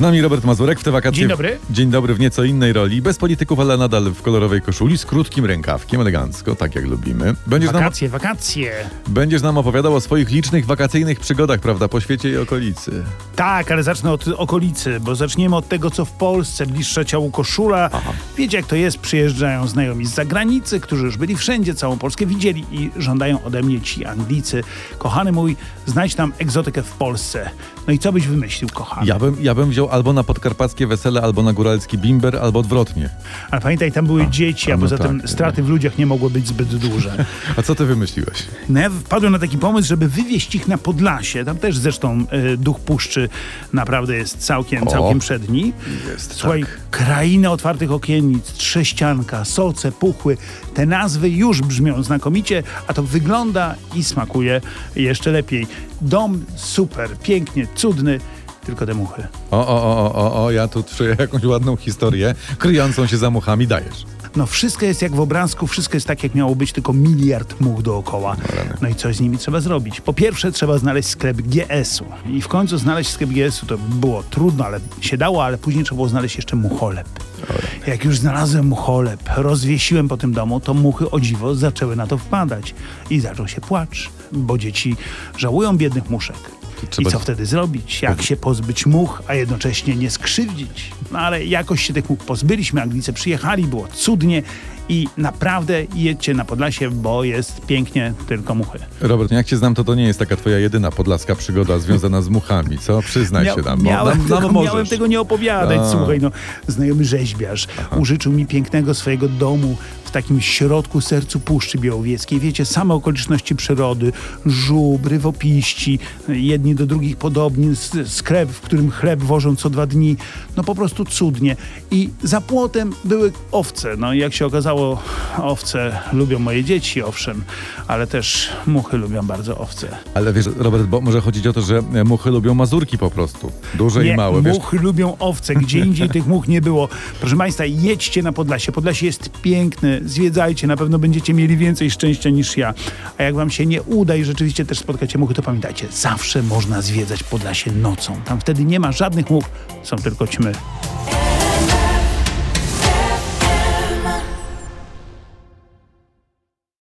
Z nami Robert Mazurek w te wakacje. Dzień dobry. Dzień dobry w nieco innej roli. Bez polityków, ale nadal w kolorowej koszuli, z krótkim rękawkiem, elegancko, tak jak lubimy. Będziesz nam, Wakacje, wakacje. będziesz nam opowiadał o swoich licznych wakacyjnych przygodach, prawda, po świecie i okolicy. Tak, ale zacznę od okolicy, bo zaczniemy od tego, co w Polsce, bliższe ciału koszula. Wiecie, jak to jest, przyjeżdżają znajomi z zagranicy, którzy już byli wszędzie, całą Polskę widzieli i żądają ode mnie ci Anglicy. Kochany mój, znajdź tam egzotykę w Polsce. No i co byś wymyślił, kochany? Ja bym, ja bym wziął albo na podkarpackie wesele, albo na góralski bimber, albo odwrotnie. Ale pamiętaj, tam były dzieci, a a no poza tak, tym nie. straty w ludziach nie mogły być zbyt duże. A co ty wymyśliłeś? No ja wpadłem na taki pomysł, żeby wywieźć ich na Podlasie. Tam też zresztą y, duch puszczy naprawdę jest całkiem, O. całkiem przedni. Jest, Słuchaj, tak. kraina otwartych okiennic, trześcianka, soce, puchły. Te nazwy już brzmią znakomicie, a to wygląda i smakuje jeszcze lepiej. Dom super, pięknie, cudny, tylko te muchy. O, o, o, o, o, ja tu czuję jakąś ładną historię, kryjącą się za muchami, dajesz. No wszystko jest jak w obrazku, wszystko jest tak jak miało być, tylko miliard much dookoła. No i coś z nimi trzeba zrobić. Po pierwsze trzeba znaleźć sklep GS-u. I w końcu znaleźć sklep GS-u to było trudno, ale się dało, ale później trzeba było znaleźć jeszcze mucholep. Jak już znalazłem mucholep, rozwiesiłem po tym domu, to muchy o dziwo zaczęły na to wpadać. I zaczął się płacz, bo dzieci żałują biednych muszek. Trzeba- I co wtedy zrobić? Jak się pozbyć much, a jednocześnie nie skrzywdzić? No ale jakoś się tych much pozbyliśmy. Anglicy przyjechali, było cudnie i naprawdę jedźcie na Podlasie, bo jest pięknie, tylko muchy. Robert, no jak cię znam, to to nie jest taka twoja jedyna podlaska przygoda związana z muchami, co? Przyznaj się nam. bo miałem, nam, nam możesz. miałem tego nie opowiadać. A. Słuchaj, no, znajomy rzeźbiarz użyczył mi pięknego swojego domu w takim środku sercu Puszczy Białowieskiej. Wiecie, same okoliczności przyrody, żub, rywopiści, jedni do drugich podobni, sklep, w którym chleb wożą co dwa dni. No po prostu cudnie. I za płotem były owce. No jak się okazało, owce lubią moje dzieci, owszem, ale też muchy lubią bardzo owce. Ale wiesz, Robert, bo może chodzić o to, że muchy lubią mazurki po prostu. Duże Nie, i małe, wiesz. muchy lubią owce. Gdzie indziej tych much nie było. Proszę Państwa, jedźcie na Podlasie. Podlasie jest piękne. Zwiedzajcie. Na pewno będziecie mieli więcej szczęścia niż ja. A jak Wam się nie uda i rzeczywiście też spotkacie muchy, to pamiętajcie, zawsze można zwiedzać Podlasie nocą. Tam wtedy nie ma żadnych much. Są tylko ćmy.